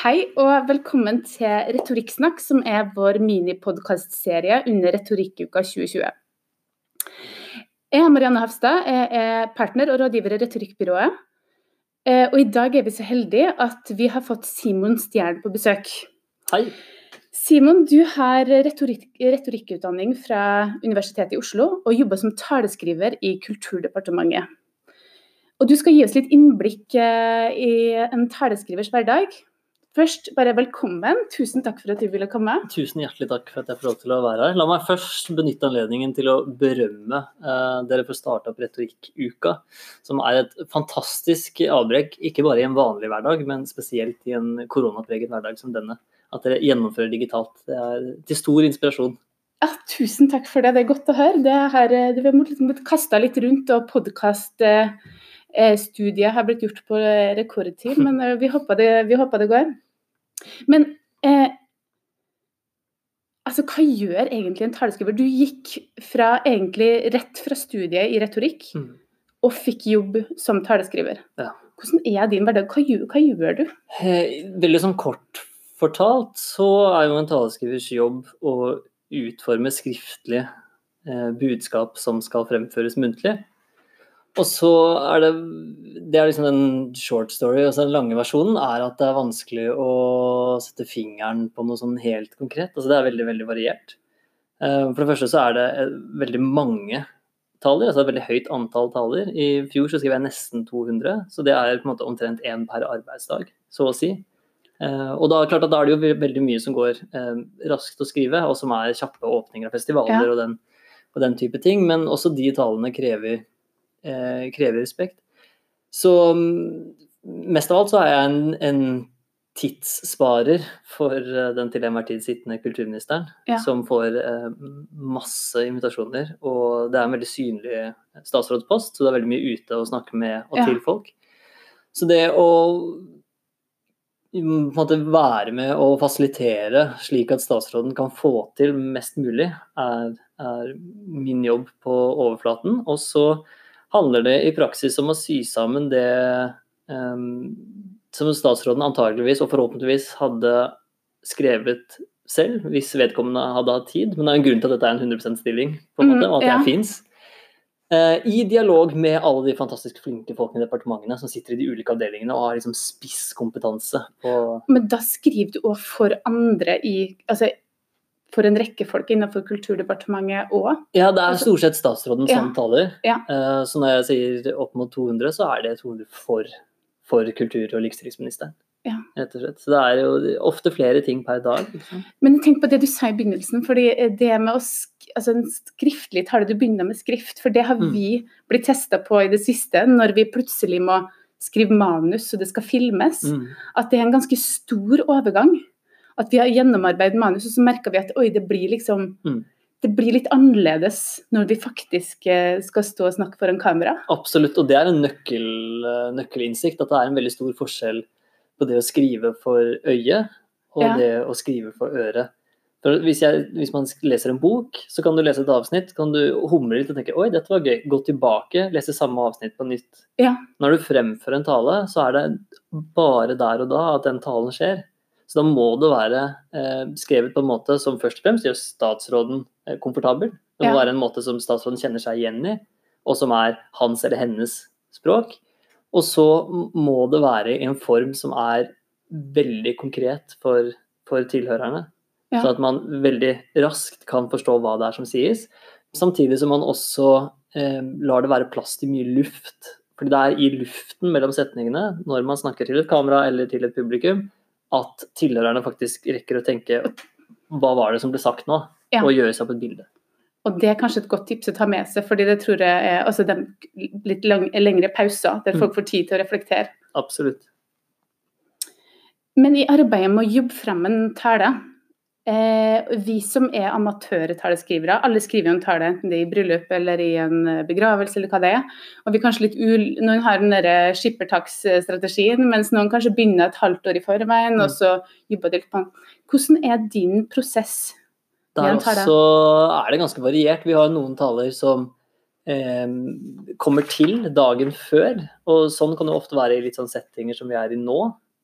Hei og velkommen til Retorikksnakk, som er vår minipodkastserie under Retorikkuka 2020. Jeg er Marianne Hafstad, jeg er partner og rådgiver i Retorikkbyrået. Eh, og i dag er vi så heldige at vi har fått Simon Stjern på besøk. Hei. Simon, du har retorik retorikkutdanning fra Universitetet i Oslo og jobber som taleskriver i Kulturdepartementet. Og du skal gi oss litt innblikk eh, i en taleskrivers hverdag. Først, bare velkommen. Tusen takk for at du ville komme. Tusen hjertelig takk for at jeg får lov til å være her. La meg først benytte anledningen til å berømme eh, dere for opp Retorikkuka, som er et fantastisk avbrekk, ikke bare i en vanlig hverdag, men spesielt i en koronapreget hverdag som denne. At dere gjennomfører digitalt. Det er til stor inspirasjon. Ja, tusen takk for det, det er godt å høre. Det her, det har måttet kaste litt rundt, og podkast eh, Eh, studiet har blitt gjort på rekordtid, men eh, vi håper det, vi håper det går. Men eh, altså, hva gjør egentlig en taleskriver? Du gikk fra, egentlig rett fra studiet i retorikk mm. og fikk jobb som taleskriver. Ja. Hvordan er din hverdag? Hva, hva gjør du? Veldig sånn kort fortalt så er jo en taleskrivers jobb å utforme skriftlige eh, budskap som skal fremføres muntlig. Og så er det Det er liksom en short story. Og så den lange versjonen er at det er vanskelig å sette fingeren på noe sånn helt konkret. Altså det er veldig, veldig variert. Eh, for det første så er det eh, veldig mange taler, altså et veldig høyt antall taler. I fjor så skrev jeg nesten 200, så det er på en måte omtrent én per arbeidsdag, så å si. Eh, og da, klart at da er det jo veldig mye som går raskt å skrive, og som er kjappe åpninger av festivaler ja. og, den, og den type ting. Men også de talene krever krever respekt. Så mm, mest av alt så er jeg en, en tidssparer for eh, den til enhver tid sittende kulturministeren, ja. som får eh, masse invitasjoner. Og det er en veldig synlig statsrådspost, så det er veldig mye ute å snakke med og til folk. Så det å mm, måte være med og fasilitere slik at statsråden kan få til mest mulig, er, er min jobb på overflaten. Og så handler det i praksis om å sy sammen det um, som statsråden antageligvis og forhåpentligvis hadde skrevet selv, hvis vedkommende hadde hatt tid. Men det er en grunn til at dette er en 100% stilling, på en måte, og at det ja. fins. Uh, I dialog med alle de fantastisk flinke folkene i departementene som sitter i de ulike avdelingene og har liksom spisskompetanse. Men da skriver du òg for andre i altså for en rekke folk innenfor Kulturdepartementet òg? Ja, det er altså- stort sett statsråden som ja. taler. Ja. Eh, så når jeg sier opp mot 200, så er det 200 for, for kultur- og likestillingsministeren. Ja. Rett og slett. Så det er jo ofte flere ting per dag. Liksom. Men tenk på det du sa i begynnelsen. fordi det med å altså en skriftlig tale, du begynner med skrift, for det har mm. vi blitt testa på i det siste, når vi plutselig må skrive manus og det skal filmes. Mm. At det er en ganske stor overgang at vi har gjennomarbeidet manus, og så merker vi at oi, det blir liksom mm. Det blir litt annerledes når vi faktisk eh, skal stå og snakke foran kamera. Absolutt, og det er en nøkkel, eh, nøkkelinnsikt. At det er en veldig stor forskjell på det å skrive for øyet og ja. det å skrive for øret. For hvis, jeg, hvis, man leser en bok, så kan du lese et avsnitt, kan du humre litt og tenke oi, dette var gøy. Gå tilbake, lese samme avsnitt på nytt. Ja. Når du fremfører en tale, så er det bare der og da at den talen skjer. Så da må det være eh, skrevet på en måte som først og fremst gjør statsråden eh, komfortabel. Det må ja. være en måte som statsråden kjenner seg igjen i, og som er hans eller hennes språk. Og så må det være i en form som er veldig konkret for, for tilhørerne. Ja. Så at man veldig raskt kan forstå hva det er som sies. Samtidig som man også eh, lar det være plass til mye luft. Fordi det er i luften mellom setningene, når man snakker til et kamera eller til et publikum, at tilhørerne faktisk rekker å tenke hva var det som ble sagt nå, ja. og gjøre seg opp et bilde. Og det er kanskje et godt tips å ta med seg, fordi det tror jeg er altså de litt lang, lengre pauser der folk mm. får tid til å reflektere. Absolutt. Men i arbeidet med å jobbe frem en tale, Eh, vi som er amatørtaleskrivere, alle skriver jo en tale, enten det er i bryllup eller i en eh, begravelse eller hva det er. Og vi kanskje litt ul Noen har den derre skippertaksstrategien, mens noen kanskje begynner et halvt år i forveien, mm. og så jobber de litt på den. Hvordan er din prosess? Der også er det ganske variert. Vi har noen taler som eh, kommer til dagen før, og sånn kan det ofte være i litt sånn settinger som vi er i nå.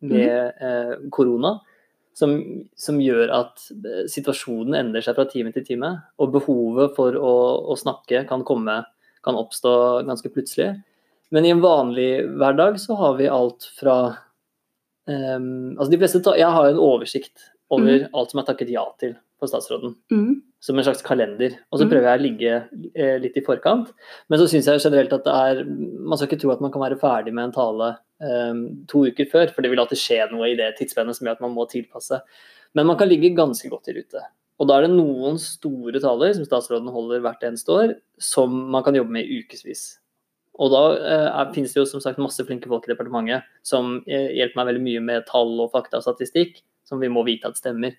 med eh, korona. Som, som, gjør at situasjonen endrer seg fra time til time. Og behovet for å, å snakke kan, komme, kan oppstå ganske plutselig. Men i en vanlig hverdag så har vi alt fra um, altså de fleste, Jeg har en oversikt over mm. alt som er takket ja til for statsråden. Mm. Som en slags kalender. Og så mm. prøver jeg å ligge eh, litt i forkant. Men så syns jeg generelt at det er Man skal ikke tro at man kan være ferdig med en tale eh, to uker før, for det vil alltid skje noe i det tidsspennet som gjør at man må tilpasse. Men man kan ligge ganske godt i rute. Og da er det noen store taler som statsråden holder hvert eneste år, som man kan jobbe med i ukevis. Og da eh, finnes det jo som sagt masse flinke folk i departementet som eh, hjelper meg veldig mye med tall og fakta og statistikk, som vi må vite at stemmer.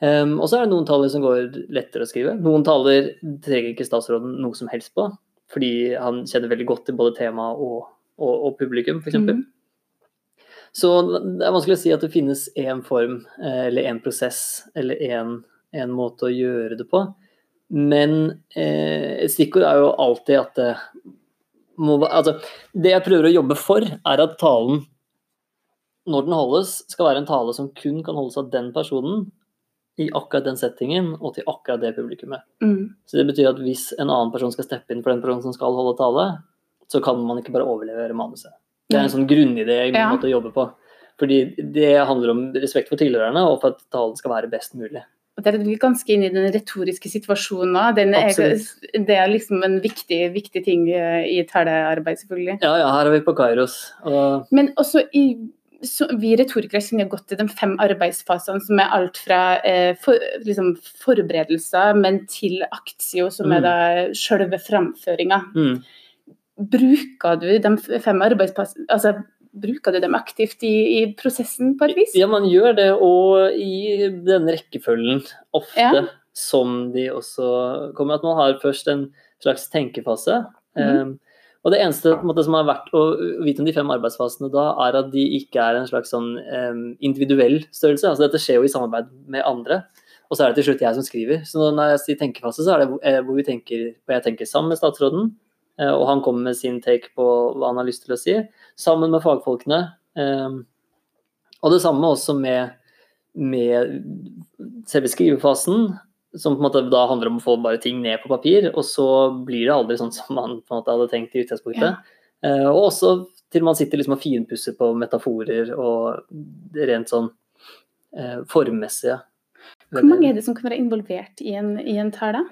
Um, og så er det noen taler som går lettere å skrive. Noen taler trenger ikke statsråden noe som helst på, fordi han kjenner veldig godt til både tema og, og, og publikum, f.eks. Mm. Så det er vanskelig å si at det finnes én form eh, eller én prosess eller én måte å gjøre det på. Men eh, et stikkord er jo alltid at det må Altså, det jeg prøver å jobbe for, er at talen, når den holdes, skal være en tale som kun kan holdes av den personen i akkurat den settingen og til akkurat det publikummet. Mm. Så det betyr at hvis en annen person skal steppe inn for den personen som skal holde tale, så kan man ikke bare overlevere manuset. Det er en sånn grunnidé i min ja. måte å jobbe på. Fordi det handler om respekt for tilhørerne, og for at talen skal være best mulig. Det er ganske inne i den retoriske situasjonen òg. Det er liksom en viktig, viktig ting i talearbeid, selvfølgelig. Ja, ja, her er vi på Kairos. Og... Men også i så vi retorikere kjenner godt til de fem arbeidsfasene, som er alt fra eh, for, liksom forberedelser, men til aktio, som mm. er da selve framføringa. Mm. Bruker du de fem arbeidsfasene altså, Bruker du dem aktivt i, i, prosessen på et vis? Ja, man gjør det, og i den rekkefølgen ofte ja. som de også kommer. At man har først en slags tenkefase. Mm. Um, og det eneste måte, som har vært å vite om de fem arbeidsfasene da, er at de ikke er en slags sånn um, individuell størrelse. Altså dette skjer jo i samarbeid med andre. Og så er det til slutt jeg som skriver. Så når jeg sier tenkefase, så er det eh, hvor, vi tenker, hvor jeg tenker sammen med statsråden. Eh, og han kommer med sin take på hva han har lyst til å si. Sammen med fagfolkene. Og det samme også med, med selve skrivefasen som på en måte da handler om å få bare ting ned på papir, og så blir det aldri sånn som man på en måte hadde tenkt i utgangspunktet. Ja. Uh, og også til man sitter liksom og finpusser på metaforer og rent sånn uh, formmessige. Hvor mange er det som kan være involvert i en, i en tale?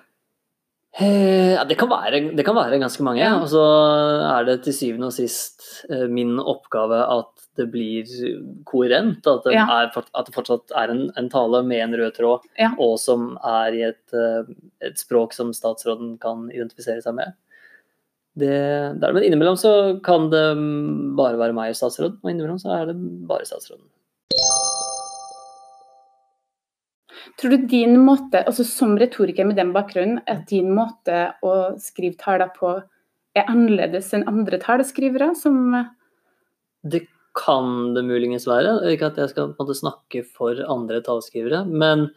Eh, ja, det kan, være, det kan være ganske mange. Ja. Og så er det til syvende og sist min oppgave at det blir koherent. At det, ja. er, at det fortsatt er en, en, tale med en rød tråd, ja. og som er i et, eh, et, språk som statsråden kan identifisere seg med. Det, der, men innimellom så kan det bare være meg og statsråden, og innimellom så er det bare statsråden. Tror du din måte, altså som retoriker med den bakgrunnen, at din måte å skrive taler på er annerledes enn andre taleskrivere? som det kan det muligens være. Ikke at jeg skal måte snakke for andre taleskrivere, men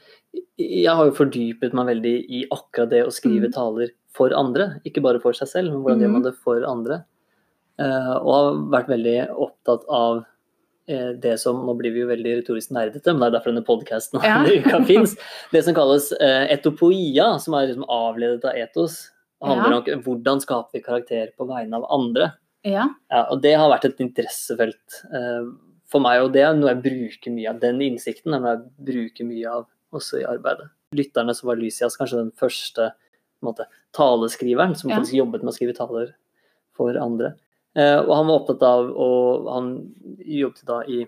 jeg har jo fordypet meg veldig i akkurat det å skrive mm. taler for andre. Ikke bare for seg selv, men hvordan gjør man mm. det for andre. Uh, og har vært veldig opptatt av det som Nå blir vi jo veldig retorisk nerdete, men det er derfor denne podkasten ja. uka fins. Det som kalles uh, etopoia, som er liksom avledet av etos. handler ja. om hvordan skaper vi karakter på vegne av andre. Ja. ja. Og det har vært et interessefelt uh, for meg, og det er noe jeg bruker mye av. Den innsikten er noe jeg bruker mye av også i arbeidet. Lytterne som var Lysias kanskje den første måte, taleskriveren som faktisk jobbet med å skrive taler for andre. Uh, og han var opptatt av å Han jobbet da i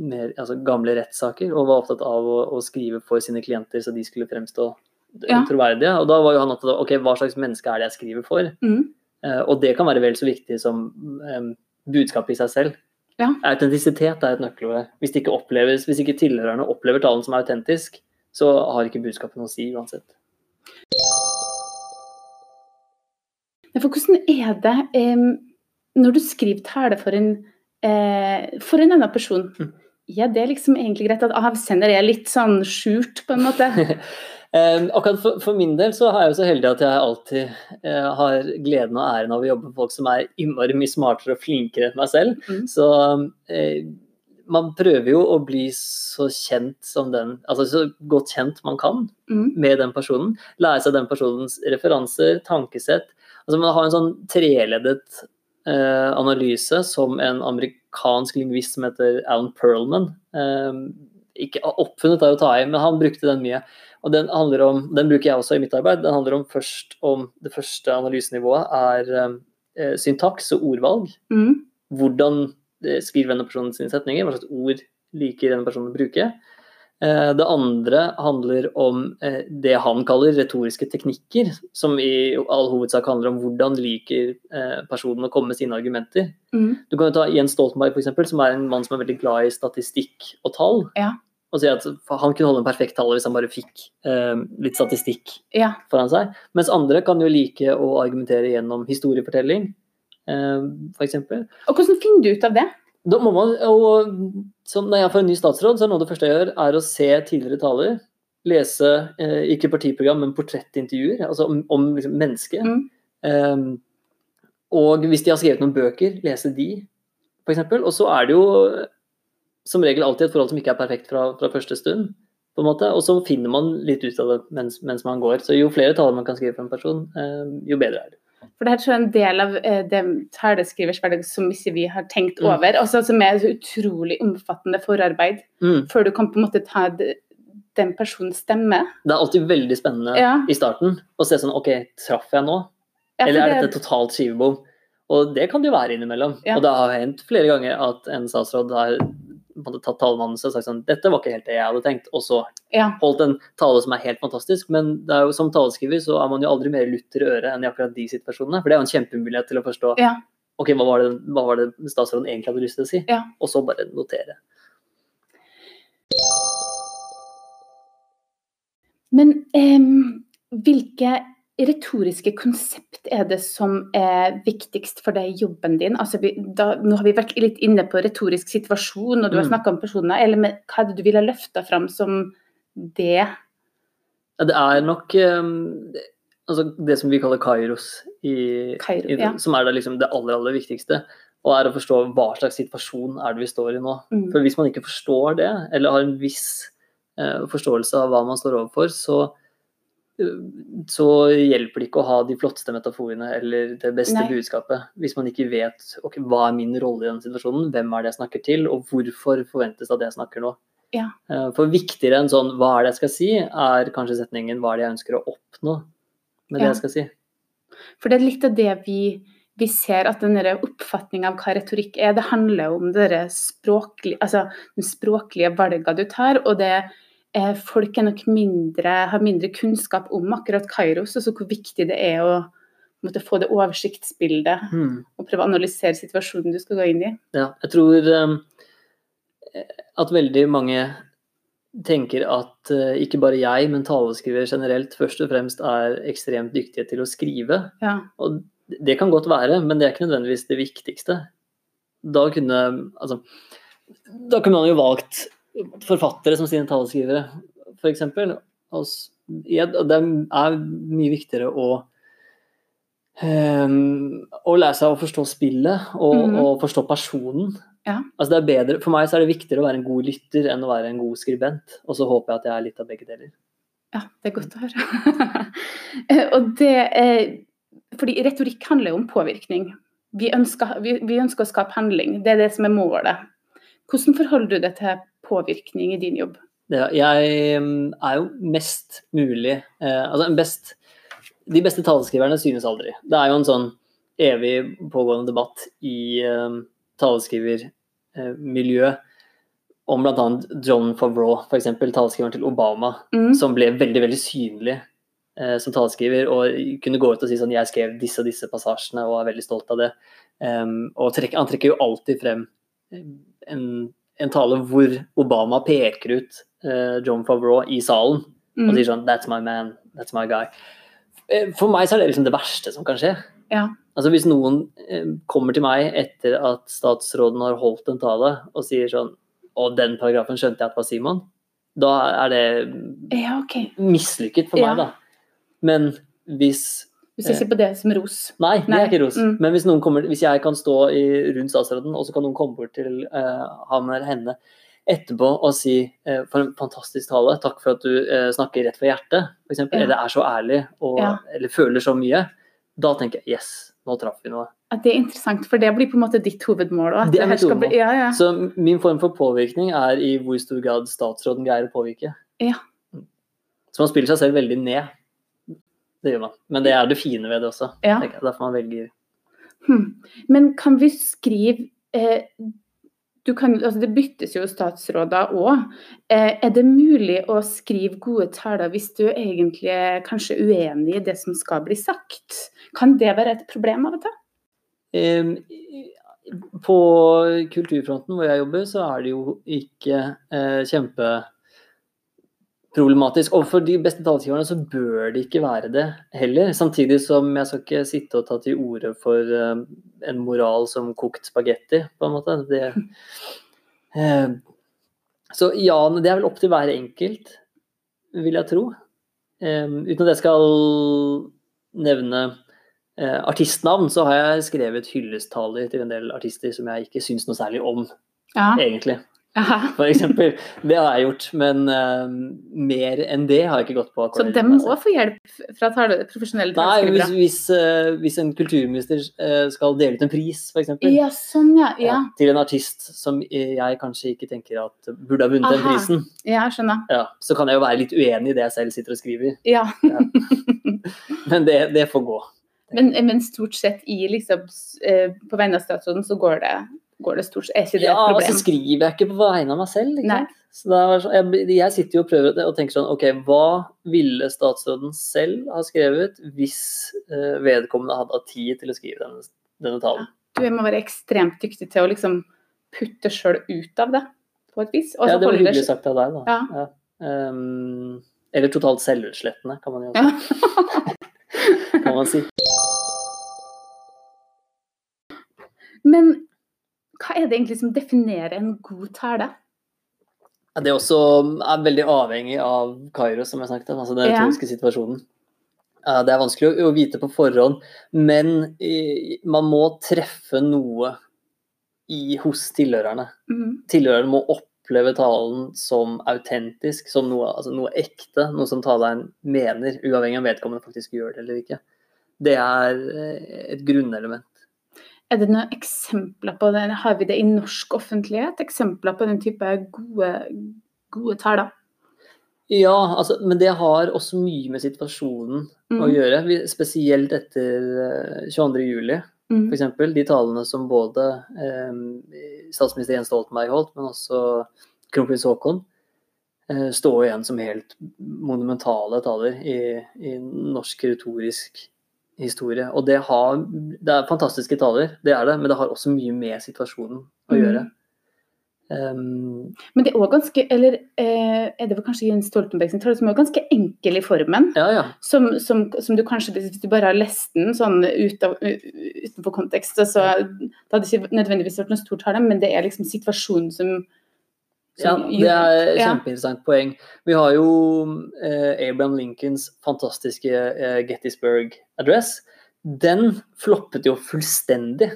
mer, altså gamle rettssaker og var opptatt av å, å, skrive for sine klienter så de skulle fremstå ja. troverdige. Og da var jo han opptatt av ok, hva slags menneske er det jeg skriver for? Mm. Eh, og det kan være vel så viktig som um, budskapet i seg selv. Ja. Autentisitet er et nøkkelord. Hvis, det ikke oppleves, hvis ikke tilhørerne opplever talen som autentisk, så har ikke budskapet noe å si uansett. For hvordan er det um, når du skriver tale for en, eh, for en annen person? Mm. Ja, det er liksom egentlig greit at avsender er litt sånn skjult, på en måte? Um, akkurat for, for, min del så er jeg jo så heldig at jeg alltid uh, har gleden og æren av å jobbe med folk som er innmari mye smartere og flinkere enn meg selv. Mm. Så uh, man prøver jo å bli så kjent som den Altså så godt kjent man kan Mm. med den personen. Lære seg den personens referanser, tankesett. Altså Man har en sånn treleddet eh, analyse som en amerikansk lingvist som heter Alan Perlman eh, Ikke oppfunnet er å ta i, men han brukte den mye. Og den, handler om, den bruker jeg også i mitt arbeid. Den handler om først om det første analysenivået er eh, syntaks og ordvalg. Mm. Hvordan eh, skriver denne personen sine setninger, hva slags ord liker denne personen å bruke. Eh, Det andre handler om eh, det han kaller retoriske teknikker, som i all hovedsak handler om hvordan liker eh, personen å komme med sine argumenter. Mm. Du kan jo ta Jens Stoltenberg, for eksempel, som er en mann som er veldig glad i statistikk og tall. Ja. Og si at han kunne holde en perfekt tall hvis han bare fikk eh, litt statistikk Ja. foran seg. Mens andre kan jo like å argumentere gjennom historiefortelling, eh, f.eks. Og hvordan finner du ut av det? Da må man, og som Når jeg får en ny statsråd, så er noe av det første jeg gjør, er å se tidligere taler. Lese eh, ikke partiprogram, men portrettintervjuer, altså om, om liksom, mennesket. Mm. Um, og hvis de har skrevet noen bøker, lese de, f.eks. Og så er det jo som regel alltid et forhold som ikke er perfekt fra, fra første stund. på en måte, Og så finner man litt ut av det mens, mens man går. Så jo flere taler man kan skrive for en person, eh, jo bedre er det. For det er en del av eh, det taleskrivers hverdag som ikke vi har tenkt Mm. over. Altså Som er et utrolig omfattende forarbeid Mm. før du kan på en måte ta den personens stemme. Det er alltid veldig spennende Ja. i starten å se sånn OK, traff jeg nå? Ja, Eller er det- dette totalt skivebom? Og det kan det jo være innimellom. Ja. Og det har hendt flere ganger at en statsråd har måte tatt talemanuset og sagt sånn Dette var ikke helt det jeg hadde tenkt. Og så Ja. holdt en tale som er helt fantastisk. Men det jo, som taleskriver så er man jo aldri mer lutter i øret enn i akkurat de situasjonene. For det er jo en kjempemulighet til å forstå Ja. ok, hva var, det, hva var det statsråden egentlig hadde lyst til å si. Ja. Og så bare notere. Men um, hvilke retoriske konsept er det som er viktigst for deg i jobben din? Altså, vi, da, nå har vi vært litt inne på retorisk situasjon, og du har Mm. snakka om personer. Eller med, hva er det du ville løfta fram som det? Ja, Det er nok eh, altså det som vi kaller kairos, i, Kairo, i, ja. som er liksom det aller, aller viktigste. Og er å forstå hva slags situasjon er det vi står i nå. Mm. For hvis man ikke forstår det, eller har en viss uh, forståelse av hva man står overfor, så, så hjelper det ikke å ha de flotteste metaforene eller det beste Nei. budskapet. Hvis man ikke vet ok, hva er min rolle i denne situasjonen, hvem er det jeg snakker til, og hvorfor forventes det at jeg snakker nå. Ja. Eh, For viktigere enn sånn 'hva er det jeg skal si', er kanskje setningen 'hva er det jeg ønsker å oppnå' med det Ja. jeg skal si. For det er litt av det vi, vi ser at den oppfatninga av hva retorikk er, det handler jo om det der språklige, altså, den språklige valga du tar. Og det eh, folk er nok mindre, har mindre kunnskap om akkurat Kairos, altså hvor viktig det er å måtte få det oversiktsbildet mm. og prøve å analysere situasjonen du skal gå inn i. Ja, jeg tror um, at veldig mange tenker at uh, ikke bare jeg, men taleskrivere generelt først og fremst er ekstremt dyktige til å skrive. Ja. Og det kan godt være, men det er ikke nødvendigvis det viktigste. Da kunne, altså, da kunne man jo valgt forfattere som sine taleskrivere, f.eks. Det er mye viktigere å um, å lære seg å forstå spillet og, mm. og forstå personen. Ja. Altså det er bedre, for meg så er det viktigere å være en god lytter enn å være en god skribent. Og så håper jeg at jeg er litt av begge deler. Ja, det er godt å høre. Og det er, fordi retorikk handler jo om påvirkning. Vi ønsker, vi, vi ønsker å skape handling. Det er det som er målet. Hvordan forholder du deg til påvirkning i din jobb? Ja, jeg mm, er jo mest mulig eh, Altså en best De beste taleskriverne synes aldri. Det er jo en sånn evig pågående debatt i eh, taleskrivermiljø om bl.a. John Favreau, f.eks. taleskriveren til Obama, Mm. som ble veldig veldig synlig eh, som taleskriver og kunne gå ut og si sånn jeg skrev disse og disse passasjene og er veldig stolt av det. Um, og trekk, han trekker jo alltid frem en, en tale hvor Obama peker ut eh, John Favreau i salen og Mm. sier sånn That's my man. That's my guy. Eh, For meg så er det liksom det verste som kan skje. Ja. Altså Hvis noen eh, kommer til meg etter at statsråden har holdt en tale og sier sånn Og den paragrafen skjønte jeg at var Simon. Da er det Ja, okay. mislykket for Ja. meg, da. Men hvis Du ser ikke på det som ros. Nei, det er ikke ros. mm. Men hvis, kommer, hvis jeg kan stå i, rundt statsråden, og så kan noen komme bort til uh, ham eller henne etterpå og si uh, for en fantastisk tale, takk for at du uh, snakker rett fra hjertet, f.eks., Ja. eller er så ærlig og, Ja. eller føler så mye, da tenker jeg yes, nå traff vi noe. At det er interessant, for det blir på en måte ditt hovedmål. At Det er mitt hovedmål. Bli, ja, ja. Så min form for påvirkning er i hvor stor grad statsråden greier å påvirke. Ja. Så man spiller seg selv veldig ned. Det gjør man. Men det er det fine ved det også. Ja. tenker jeg. Derfor man velger Hmm. Men kan vi skrive eh, du kan, altså Det byttes jo statsråder òg. Eh, er det mulig å skrive gode taler hvis du egentlig er kanskje uenig i det som skal bli sagt? Kan det være et problem av og til? På kulturfronten hvor jeg jobber, så er det jo ikke eh, kjempeproblematisk. Og for de beste talegiverne så bør det ikke være det heller. Samtidig som jeg skal ikke sitte og ta til orde for eh, en moral som kokt spagetti, på en måte. Det, eh, så ja, det er vel opp til hver enkelt, vil jeg tro. Em, uten at jeg skal nevne eh, artistnavn, så har jeg skrevet hyllesttaler til en del artister som jeg ikke syns noe særlig om, Ja. egentlig. For eksempel. Det har jeg gjort, men uh, mer enn det har jeg ikke gått på. Så dem òg får hjelp fra tale, profesjonelle Nei, hvis, hvis, uh, hvis en kulturminister eh, skal dele ut en pris, f.eks. Ja, sånn, ja. Ja, Ja, til en artist som jeg kanskje ikke tenker at burde ha vunnet den prisen, ja skjønner. ja, så kan jeg jo være litt uenig i det jeg selv sitter og skriver. Ja. Men det, det får gå. Men, men stort sett i liksom På vegne av statsråden så går det, går det stort Er ikke det Ja, et og så problem? skriver jeg ikke på vegne av meg selv. Så så, jeg, jeg sitter jo og prøver og tenker sånn OK, hva ville statsråden selv ha skrevet hvis uh, vedkommende hadde hatt tid til å skrive denne, denne talen? Du må være ekstremt dyktig til å liksom putte sjøl ut av det, på et vis. Også Ja, det var hyggelig det- sagt av deg, da. Ja. Ehm, eller totalt selvutslettende, kan man jo Ja. kan man si. Men hva er det egentlig som definerer en god tale? Ja, Det også er veldig avhengig av Kairos, som jeg snakket om, altså den Ja. situasjonen. Det er vanskelig å, vite på forhånd, men man må treffe noe i, hos tilhørerne. Mm. Tilhørerne må oppleve talen som autentisk, som noe, altså noe ekte, noe som taleren mener, uavhengig av om vedkommende faktisk gjør det eller ikke. Det er eh, et grunnelement. Er det noen eksempler på det? Har vi det i norsk offentlighet? Eksempler på den type gode, gode taler? Ja, altså, men det har også mye med situasjonen å Mhm. gjøre. Spesielt etter eh, 22. juli, Mhm. f.eks. De talene som både eh, statsminister Jens Stoltenberg holdt, men også kronprins Haakon, eh, står igjen som helt monumentale taler i, i norsk retorisk historie. Og det, har, det er fantastiske taler, det er det, men det har også mye med situasjonen å Mhm. gjøre. Um, Men det er også ganske Eller eh, er det vel kanskje Jens Stoltenberg sin tale som er ganske enkel i formen? ja, ja. Som, som, som du kanskje, hvis du bare har lest den sånn ut av, utenfor kontekst, så det hadde ikke nødvendigvis vært noen stor tale, men det er liksom situasjonen som, Ja, det er et ja. kjempeinteressant poeng. Vi har jo eh, Abraham Lincolns fantastiske eh, Gettysburg Address. Den floppet jo fullstendig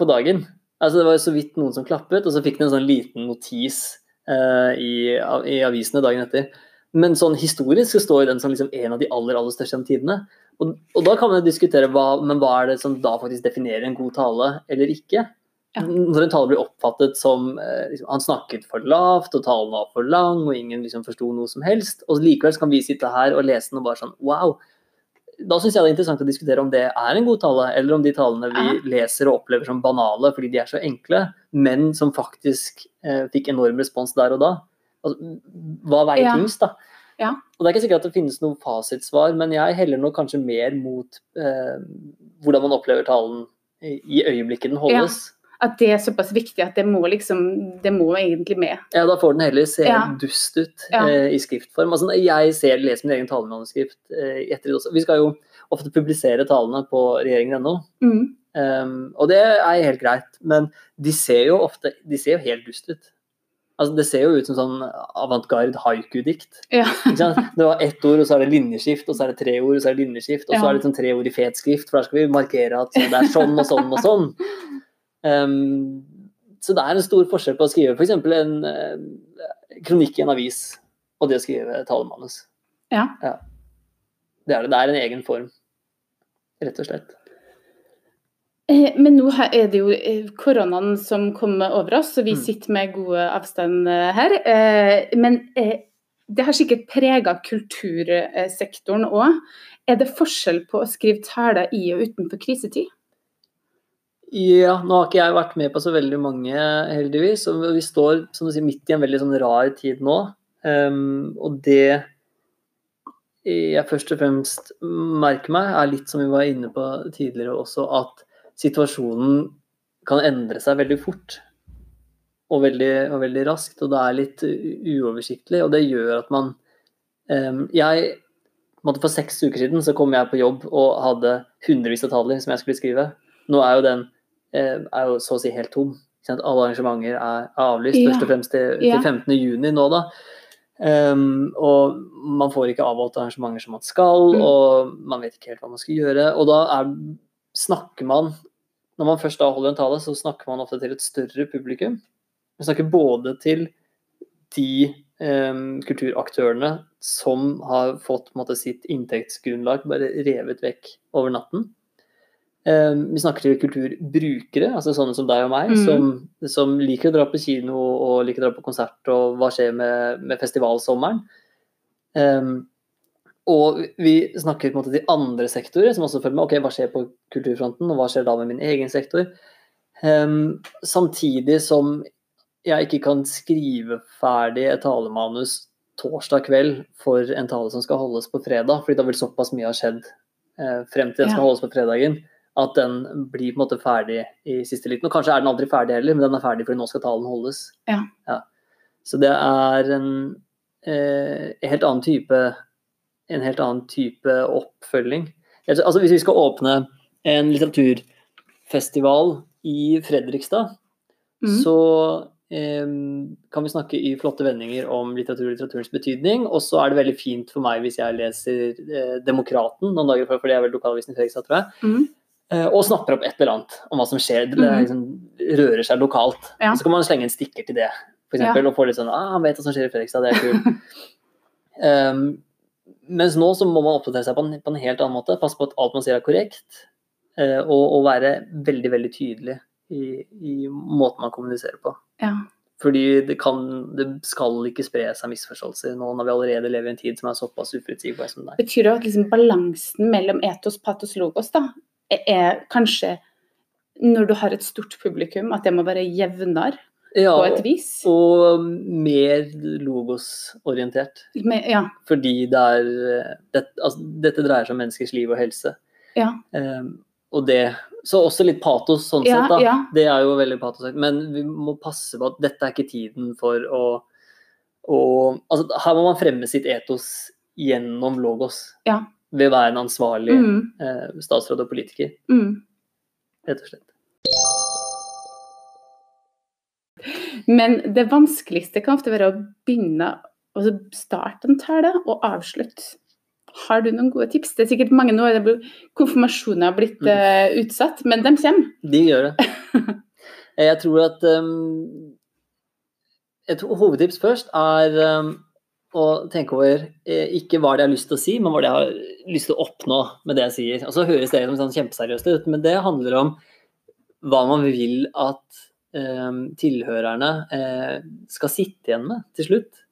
på dagen. Altså Det var jo så vidt noen som klappet, og så fikk den en sånn liten notis eh, i, av- i avisene dagen etter. Men sånn historisk så står den som liksom en av de aller aller største gjennom tidene. Og, og da kan man diskutere hva, men hva er det som da faktisk definerer en god tale eller ikke. Ja. Når en tale blir oppfattet som eh, liksom, han snakket for lavt, og talen var for lang, og ingen liksom forsto noe som helst, og likevel så kan vi sitte her og lese den og bare sånn wow. Da syns jeg det er interessant å diskutere om det er en god tale, eller om de talene vi Ja. leser og opplever som banale fordi de er så enkle, men som faktisk eh, fikk enorm respons der og da. Altså, hva veier Ja. tyngst, da? Ja. Og Det er ikke sikkert at det finnes noe fasitsvar, men jeg heller nok kanskje mer mot eh, hvordan man opplever talen i, øyeblikket den holdes. At det er såpass viktig at det må liksom Det må egentlig med. Ja, da får den heller se Ja. dust ut Ja. eh, i skriftform. Altså, jeg ser, leser min egen talemanuskript eh, etter det også. Vi skal jo ofte publisere talene på regjeringen.no, Mm. um, og det er helt greit. Men de ser jo ofte de ser jo helt dust ut. Altså, det ser jo ut som sånn avantgarde haiku-dikt. Ja. Det var ett ord, og så er det linjeskift, og så er det tre ord, og så er det linjeskift, og så er det liksom tre ord i fet skrift, for der skal vi markere at det er sånn og sånn og sånn. Så det er en stor forskjell på å skrive f.eks. en eh, kronikk i en avis og det å skrive talemanus. Ja. Det er det. Det er en egen form, rett og slett. Eh, Men nå er det jo eh, koronaen som kommer over oss, så vi Mm. sitter med gode avstand her. Men det har sikkert prega kultursektoren òg. Er det forskjell på å skrive taler i og utenfor krisetid? Ja, nå har ikke jeg vært med på så veldig mange, heldigvis. Og vi står som du sier, midt i en veldig sånn rar tid nå. Um, og det jeg først og fremst merker meg, er litt som vi var inne på tidligere også, at situasjonen kan endre seg veldig fort. Og veldig, og veldig raskt. Og det er litt uoversiktlig. Og det gjør at man um, Jeg For seks uker siden så kom jeg på jobb og hadde hundrevis av taler som jeg skulle skrive. Nå er jo den er jo så å si helt tom. Alle arrangementer er avlyst, Ja. først og fremst til, til 15. juni nå, da. Um, og man får ikke avholdt arrangementer som man skal, Mm. og man vet ikke helt hva man skal gjøre. Og da er, snakker man Når man først da holder en tale, så snakker man ofte til et større publikum. Man snakker både til de um, kulturaktørene som har fått måtte, sitt inntektsgrunnlag bare revet vekk over natten. Um, vi snakker til kulturbrukere, altså sånne som deg og meg, mm. som, som liker å dra på kino og liker å dra på konsert, og hva skjer med, med festivalsommeren. Um, og vi snakker på en måte til andre sektorer som også følger med. Ok, hva skjer på kulturfronten, og hva skjer da med min egen sektor? Um, samtidig som jeg ikke kan skrive ferdig et talemanus torsdag kveld for en tale som skal holdes på fredag, fordi da vil såpass mye ha skjedd eh, frem til den skal Ja. holdes på fredagen, at den blir på en måte ferdig i siste liten. Og kanskje er den aldri ferdig heller, men den er ferdig fordi nå skal talen holdes. Ja. Så det er en eh, helt annen type en helt annen type oppfølging. Altså Hvis vi skal åpne en litteraturfestival i Fredrikstad, Mm. så eh, kan vi snakke i flotte vendinger om litteratur og litteraturens betydning. Og så er det veldig fint for meg hvis jeg leser eh, Demokraten noen dager før, for det er vel lokalavisen i Fredrikstad, tror jeg. Mm. Eh, og snapper opp et eller annet om hva som skjer. Det Mhm. liksom, rører seg lokalt. Ja. Så kan man slenge en stikker til det, for eksempel, og få litt sånn ah, 'Han vet hva som skjer i Fredrikstad, det er kult'. um, mens nå så må man oppdatere seg på en, på en helt annen måte. Passe på at alt man sier er korrekt, uh, og, og være veldig, veldig tydelig i, i måten man kommuniserer på. Ja. Fordi det, kan, det skal ikke spre seg misforståelser nå når vi allerede lever i en tid som er såpass uforutsigbar som det er. Betyr det at liksom balansen mellom etos, patos, logos da, er, kanskje når du har et stort publikum, at det må være jevnere Ja, på et vis? og mer logosorientert. Ja. Fordi det er det, altså, Dette dreier seg om menneskers liv og helse. Ja. Um, og det Så også litt patos sånn Ja, sett, da. ja. Det er jo veldig patos. Men vi må passe på at dette er ikke tiden for å, å Altså, her må man fremme sitt etos gjennom logos. Ja. Ved å være en ansvarlig Mm, eh, statsråd og politiker, mm. rett og slett. Men det vanskeligste kan ofte være å begynne å starte en tale og avslutte. Har du noen gode tips? Det er sikkert mange nå, konfirmasjoner har blitt Mm. eh, utsatt, men de kommer. De gjør det. Jeg tror at um, Et hovedtips først er um, å tenke over eh, ikke hva det jeg har lyst til å si, men hva det jeg har lyst til å oppnå med det jeg sier. Og så høres det som sånn kjempeseriøst ut, men det handler om hva man vil at eh, tilhørerne eh, skal sitte igjen med til slutt.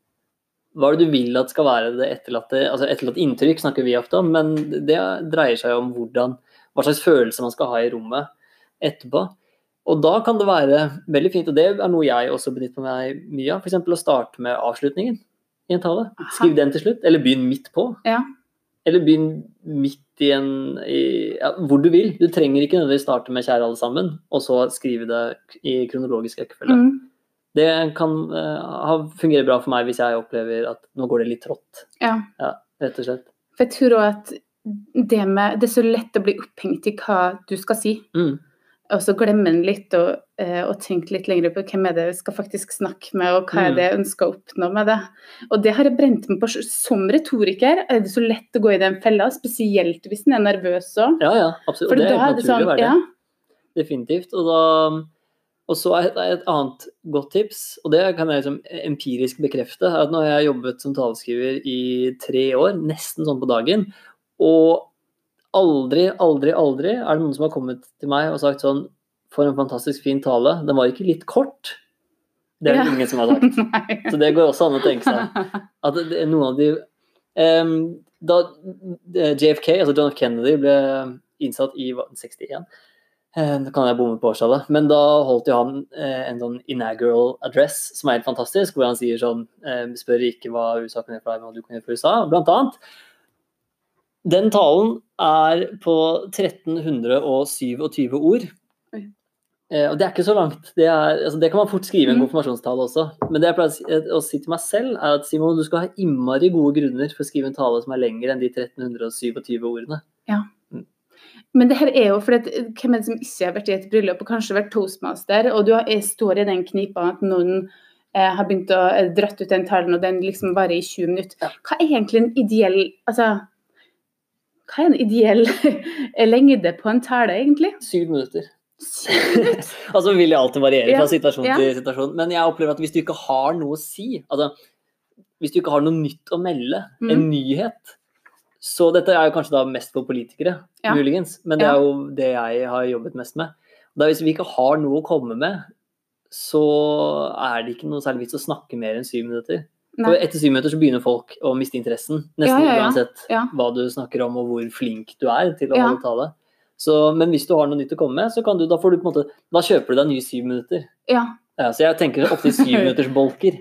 Hva er det du vil at skal være det etterlatte altså Etterlatt inntrykk snakker vi ofte om, men det dreier seg om hvordan, hva slags følelse man skal ha i rommet etterpå. Og da kan det være veldig fint, og det er noe jeg også benytter meg mye av, f.eks. å starte med avslutningen i en tale. Skriv den til slutt, eller begynn midt på. Ja. Eller begynn midt i en i, ja, Hvor du vil. Du trenger ikke nødvendigvis starte med 'kjære alle sammen', og så skrive det i kronologisk rekkefølge. Mm. Det kan uh, fungere bra for meg hvis jeg opplever at nå går det litt trått, Ja. ja rett og slett. For jeg tror også at det, med, det er så lett å bli opphengt i hva du skal si. Mm. Og så glemmer en litt og, og, å tenke litt lenger på hvem er det jeg skal faktisk snakke med, og hva er Mm. det jeg ønsker å oppnå med det. Og det har jeg brent meg på som retoriker. Er det så lett å gå i den fella, spesielt hvis en er nervøs òg? Ja, ja, absolutt. For det er er helt naturlig sånn, å være det. ja, Definitivt. Og, da, og så er et, et annet godt tips, og det kan jeg liksom empirisk bekrefte, er at nå har jeg jobbet som taleskriver i tre år, nesten sånn på dagen, og aldri, aldri, aldri er det noen som har kommet til meg og sagt sånn For en fantastisk fin tale. Den var ikke litt kort. Det er det Ja. ingen som har sagt. Så det går også an å tenke seg. At det er noen av de um, Da JFK, altså John F. Kennedy, ble innsatt i hva, 61 det Da kan jeg bomme på årstallet. Men da holdt jo han eh, en sånn inaugural address som er helt fantastisk, hvor han sier sånn eh, Spør ikke hva USA kan gjøre for deg, men hva du kan gjøre for USA, blant annet. Den talen er på 1327 ord. Eh, og det er ikke så langt. Det, er, altså, det kan man fort skrive i en Mm. konfirmasjonstale også. Men det jeg pleier å si- eh, å si til meg selv, er at Simon, du skal ha innmari gode grunner for å skrive en tale som er lengre enn de 1327 ordene. Ja. Men det her er jo fordi at hvem er det som ikke har vært i et bryllup og kanskje vært toastmaster, og du står i den knipa at noen eh, har begynt å eh, dratt ut den talen, og den liksom varer i 20 minutter. Hva er egentlig en ideell Altså, hva er en ideell lengde på en tale, egentlig? Syv minutter. Altså vil det alltid variere fra situasjon ja. til situasjon. Men jeg opplever at hvis du ikke har noe å si, altså hvis du ikke har noe nytt å melde, en Mm. nyhet Så dette er jo kanskje da mest for politikere, Ja. muligens, men det er jo det jeg har jobbet mest med. Da hvis vi ikke har noe å komme med, så er det ikke noe særlig vits å snakke mer enn syv minutter. For Nei. etter syv minutter så begynner folk å miste interessen, nesten Ja, ja, uansett hva du snakker om og hvor flink du er til å holde tale. Så, men hvis du har noe nytt å komme med, så kan du, da, får du på en måte, da kjøper du deg nye syv minutter. Ja. Så jeg tenker ofte i syv minutters bolker.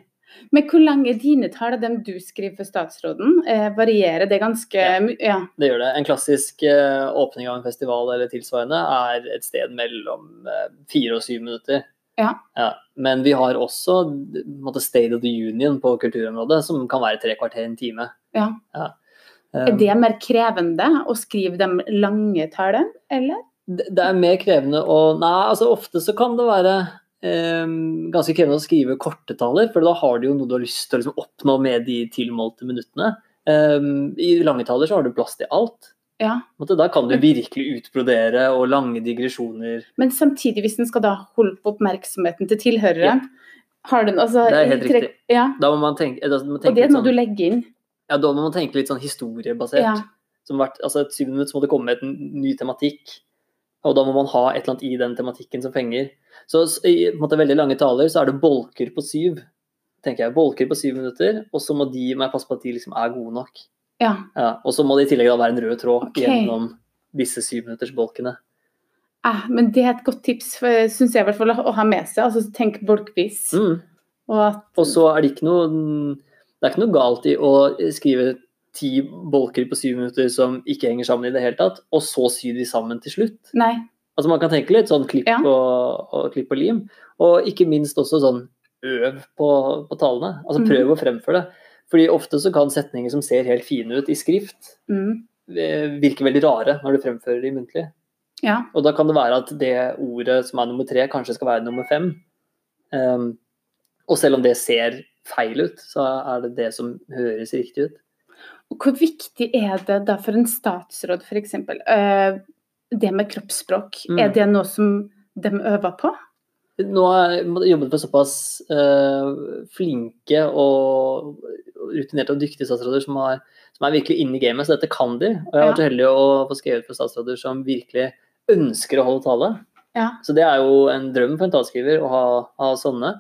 Men hvor lang er dine tall, dem du skriver for statsråden? Eh, varierer det ganske Ja. mye? Det gjør det. En klassisk eh, åpning av en festival eller tilsvarende er et sted mellom eh, fire og syv minutter. Ja. Men vi har også måte, State of the Union på kulturområdet, som kan være tre kvarter, en time. Ja. Um, Er det mer krevende å skrive de lange tallene, eller? det det er mer krevende å Nei, altså ofte så kan det være um, ganske krevende å skrive korte taler, for da har du jo noe du har lyst til å liksom, oppnå med de tilmålte minuttene. Um, I lange taler så har du plass til alt. Ja. Da kan du virkelig utbrodere og lange digresjoner. Men samtidig, hvis den skal da holde på oppmerksomheten til tilhørere, Ja. har den altså Det er helt riktig. Ja. Da må man tenke, da man Og det er noe noe du sånn, legger inn. ja, da må man tenke litt sånn historiebasert. Ja. Som hvert, altså et syv minutter så må det komme med en ny tematikk. Og da må man ha et eller annet i den tematikken som fenger. Så s- i måte, veldig lange taler så er det bolker på syv. tenker jeg, Bolker på syv minutter, og så må de må jeg passe på at de liksom er gode nok. Ja. Ja, og så må det i tillegg da være en rød tråd okay. gjennom disse syvminuttersbolkene. Eh, men det er et godt tips, syns jeg i hvert fall, å ha med seg. Altså tenk bolkvis. Mm. Og at Og så er det ikke noe Det er ikke noe galt i å skrive ti bolker på syv minutter som ikke henger sammen i det hele tatt, og så sy de sammen til slutt. Nei. Altså Man kan tenke litt sånn klipp, Ja. og, og, klipp og lim, og ikke minst også sånn øv på, på talene. Altså prøv prøv å fremføre det. Fordi ofte så kan setninger som ser helt fine ut i skrift, Mm. eh, virke veldig rare når du fremfører de muntlig. Ja. Og da kan det være at det ordet som er nummer tre, kanskje skal være nummer fem. Um, og selv om det ser feil ut, så er det det som høres riktig ut. Og hvor viktig er det da for en statsråd f.eks. Uh, det med kroppsspråk, Mm. er det noe som de øver på? Nå har jeg jobbet med såpass uh, flinke og rutinerte og dyktige statsråder som, har, som er virkelig inne i gamet, så dette kan de. Og jeg har vært så heldig å få skrevet for statsråder som virkelig ønsker å holde tale. Ja. Så det er jo en drøm for en talskriver å ha, ha sånne.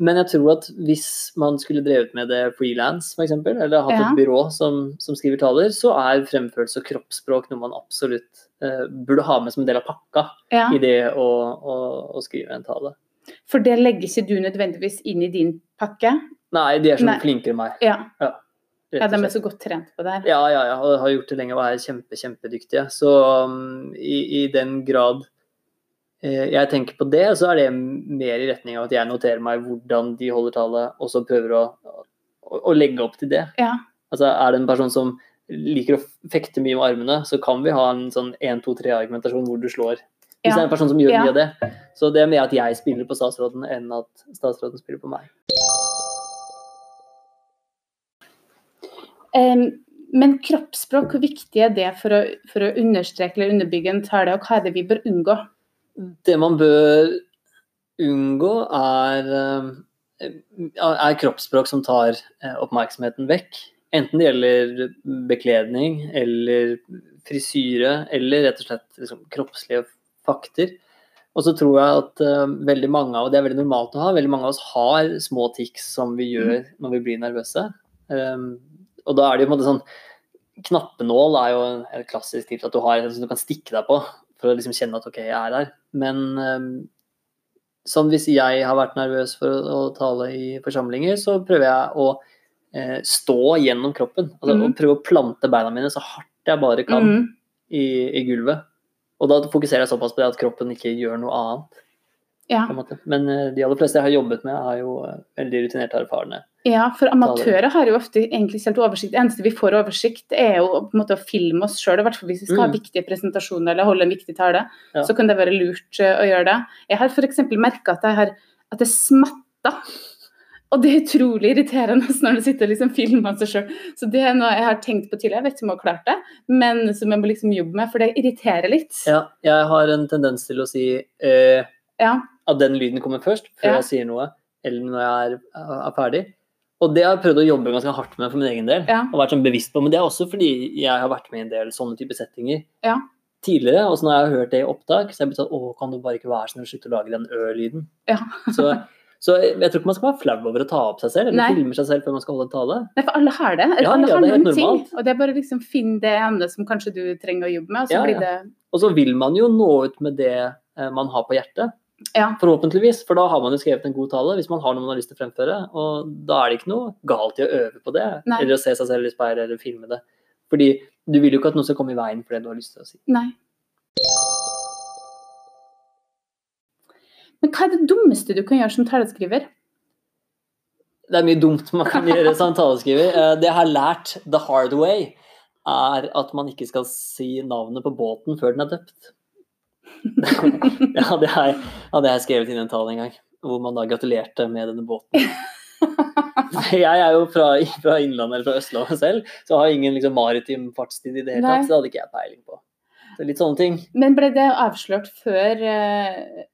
Men jeg tror at hvis man skulle drevet med det frilans, f.eks., eller hatt Ja. et byrå som, som skriver taler, så er fremførelse og kroppsspråk noe man absolutt burde ha med som en del av pakka ja. i det å, å, å skrive en tale. For det legger ikke du nødvendigvis inn i din pakke? Nei, de er så Nei. flinkere enn meg. Ja. ja. ja, de er så godt trent på det her. Ja, ja, ja, og har gjort det lenge og er kjempe, kjempedyktige. Så um, i, i den grad eh, jeg tenker på det, så er det mer i retning av at jeg noterer meg hvordan de holder tallet, og så prøver å, å, å legge opp til det. Ja. Altså er det en person som liker å fekte mye med armene, så kan vi ha en sånn 1-2-3-argumentasjon hvor du slår Hvis Ja. det er en person som gjør Ja. mye av det. Så det er mer at jeg spiller på statsråden enn at statsråden spiller på meg. Um, men kroppsspråk, hvor viktig er det for å, for å understreke eller underbygge en tale, og hva er det vi bør unngå? Det man bør unngå, er, er kroppsspråk som tar eh, oppmerksomheten vekk. Enten det gjelder bekledning eller frisyre, eller rett og slett liksom, kroppslige fakter. Og så tror jeg at uh, veldig mange av, og det er veldig normalt å ha, veldig mange av oss har små tics som vi gjør når vi blir nervøse. Um, og da er det jo på en måte sånn Knappenål er jo en- klassisk tips at du har en som du kan stikke deg på for å liksom kjenne at OK, jeg er her. Men um, sånn hvis jeg har vært nervøs for å, å tale i forsamlinger, så prøver jeg å stå gjennom kroppen. Altså mm. å prøve å plante beina mine så hardt jeg bare kan Mm. i, i gulvet. Og da fokuserer jeg såpass på det at kroppen ikke gjør noe annet. Ja. Men eh, de aller fleste jeg har jobbet med, er jo eh, veldig rutinerte og erfarne. ja, for amatører har jo ofte egentlig ikke oversikt. Det eneste vi får oversikt, er jo på en måte å filme oss sjøl. I hvert fall hvis vi skal ha Mm. viktige presentasjoner eller holde en viktig tale. Ja. Så kan det være lurt eh, å gjøre det. Jeg har f.eks. merka at, jeg har- at det smatter. Og det er utrolig irriterende når du sitter og liksom filmer seg sjøl. Så det er noe jeg har tenkt på tidligere, jeg vet ikke om jeg har klart det, men som jeg må liksom jobbe med, for det irriterer litt. Ja, jeg har en tendens til å si eh, Ja. at den lyden kommer først, før Ja. jeg sier noe, eller når jeg er, er ferdig. Og det har jeg prøvd å jobbe ganske hardt med for min egen del. Ja. og vært sånn bevisst på, Men det er også fordi jeg har vært med i en del sånne type settinger Ja. tidligere. Og så når jeg har hørt det i opptak, så har jeg blitt sånn Å, kan du bare ikke være snill og slutte å lage den ø-lyden? Ja. Så, så jeg tror ikke man skal være flau over å ta opp seg selv, eller Nei. filme seg selv før man skal holde en tale. Nei, for alle har det. Ja, alle ja, har det noen ting. Og det er bare liksom finne det ene som kanskje du trenger å jobbe med, og så Ja, blir det Og så vil man jo nå ut med det eh, man har på hjertet. Ja. Forhåpentligvis, for da har man jo skrevet en god tale hvis man har noe man har lyst til å fremføre. Og da er det ikke noe galt i å øve på det, Nei. eller å se seg selv i speilet eller filme det. Fordi du vil jo ikke at noe skal komme i veien for det du har lyst til å si. Nei. Men hva er det dummeste du kan gjøre som taleskriver? Det er mye dumt man kan gjøre som taleskriver. Eh, Det jeg har lært the hard way, er at man ikke skal si navnet på båten før den er døpt. ja, det hadde jeg, hadde jeg skrevet inn i en tale en gang, hvor man da gratulerte med denne båten. Jeg er jo fra, fra Innlandet eller fra Østlandet selv, så jeg har ingen liksom, maritim fartstid i det hele tatt. Så det hadde ikke jeg peiling på. Så litt sånne ting. Men ble det avslørt før, eh,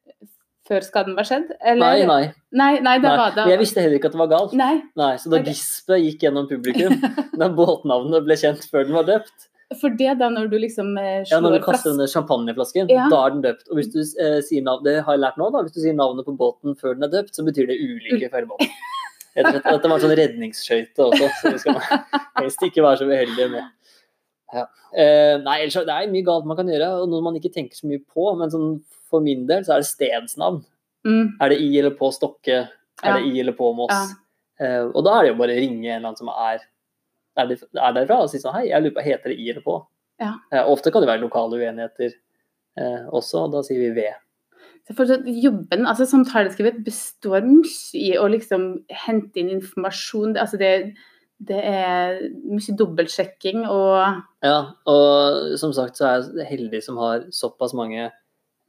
før skaden var skjedd? Eller? Nei, nei. Nei, nei, det nei. var det. Jeg visste heller ikke at det var galt. Nei, Nei, Så da okay. gispet gikk gjennom publikum, da båtnavnet ble kjent før den var døpt for det da når du liksom eh, Ja, når du kaster denne champagneflasken, Ja. da er den døpt. Og hvis du eh, sier navnet, det har jeg lært nå, da, hvis du sier navnet på båten før den er døpt, så betyr det ulykke for hele båten. Rett og slett. Dette var en sånn redningsskøyte også, så vi skal helst ikke være så uheldige med. Ja. Eh, nei, ellers så- det er mye galt man kan gjøre, og noe man ikke tenker så mye på. Men sånn, for min del så er det stedsnavn. mm, Er det i eller på Stokke? Er Ja. det i eller på Moss? Ja. Uh, og da er det jo bare å ringe en eller annen som er, er, det, er derfra og si sånn Hei, jeg lurer på, heter det i eller på? Ja. Uh, ofte kan det være lokale uenigheter uh, også, og da sier vi ved. Jobben altså samtaleskrivet består mye i å liksom hente inn informasjon. Altså det, det er mye dobbeltsjekking og Ja, og som sagt så er jeg heldig som har såpass mange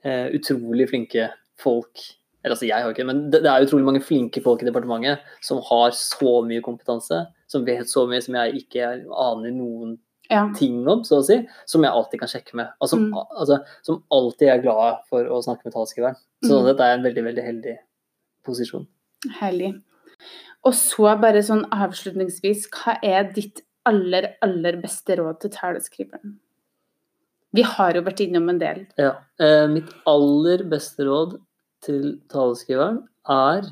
eh, utrolig flinke folk. Eller altså jeg har ikke, men det, det er utrolig mange flinke folk i departementet som har så mye kompetanse, som vet så mye som jeg ikke aner noen ja. ting om, så å si, som jeg alltid kan sjekke med. Altså, Mm. altså, som alltid er glad for å snakke med talskriveren. Så Mm. dette er en veldig, veldig heldig posisjon. Herlig. Og så bare sånn avslutningsvis, hva er ditt aller, aller beste råd til taleskriveren? Vi har jo vært innom en del. Ja. Eh, mitt aller beste råd til taleskriveren er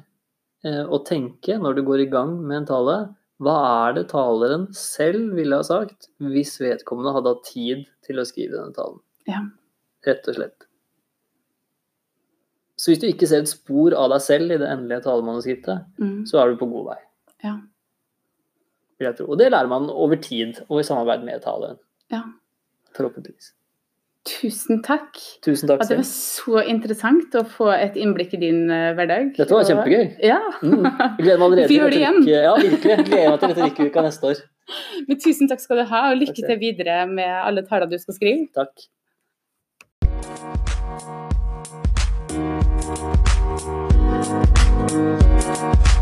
eh, å tenke når du går i gang med en tale, hva er det taleren selv ville ha sagt hvis vedkommende hadde hatt tid til å skrive denne talen? Ja. Rett og slett. Så hvis du ikke ser et spor av deg selv i det endelige talemanuskriptet, Mm. så er du på god vei. Ja. Og det lærer man over tid og i samarbeid med taleren. Ja. Forhåpentligvis. Tusen takk. Tusen takk det var så interessant å få et innblikk i din eh, hverdag. Dette var kjempegøy. Ja. Mm. Gleder meg allerede til retorikk. Ja, virkelig. Gleder meg til retorikkuka neste år. Men tusen takk skal du ha, og lykke til videre med alle taler du skal skrive. Takk. Thank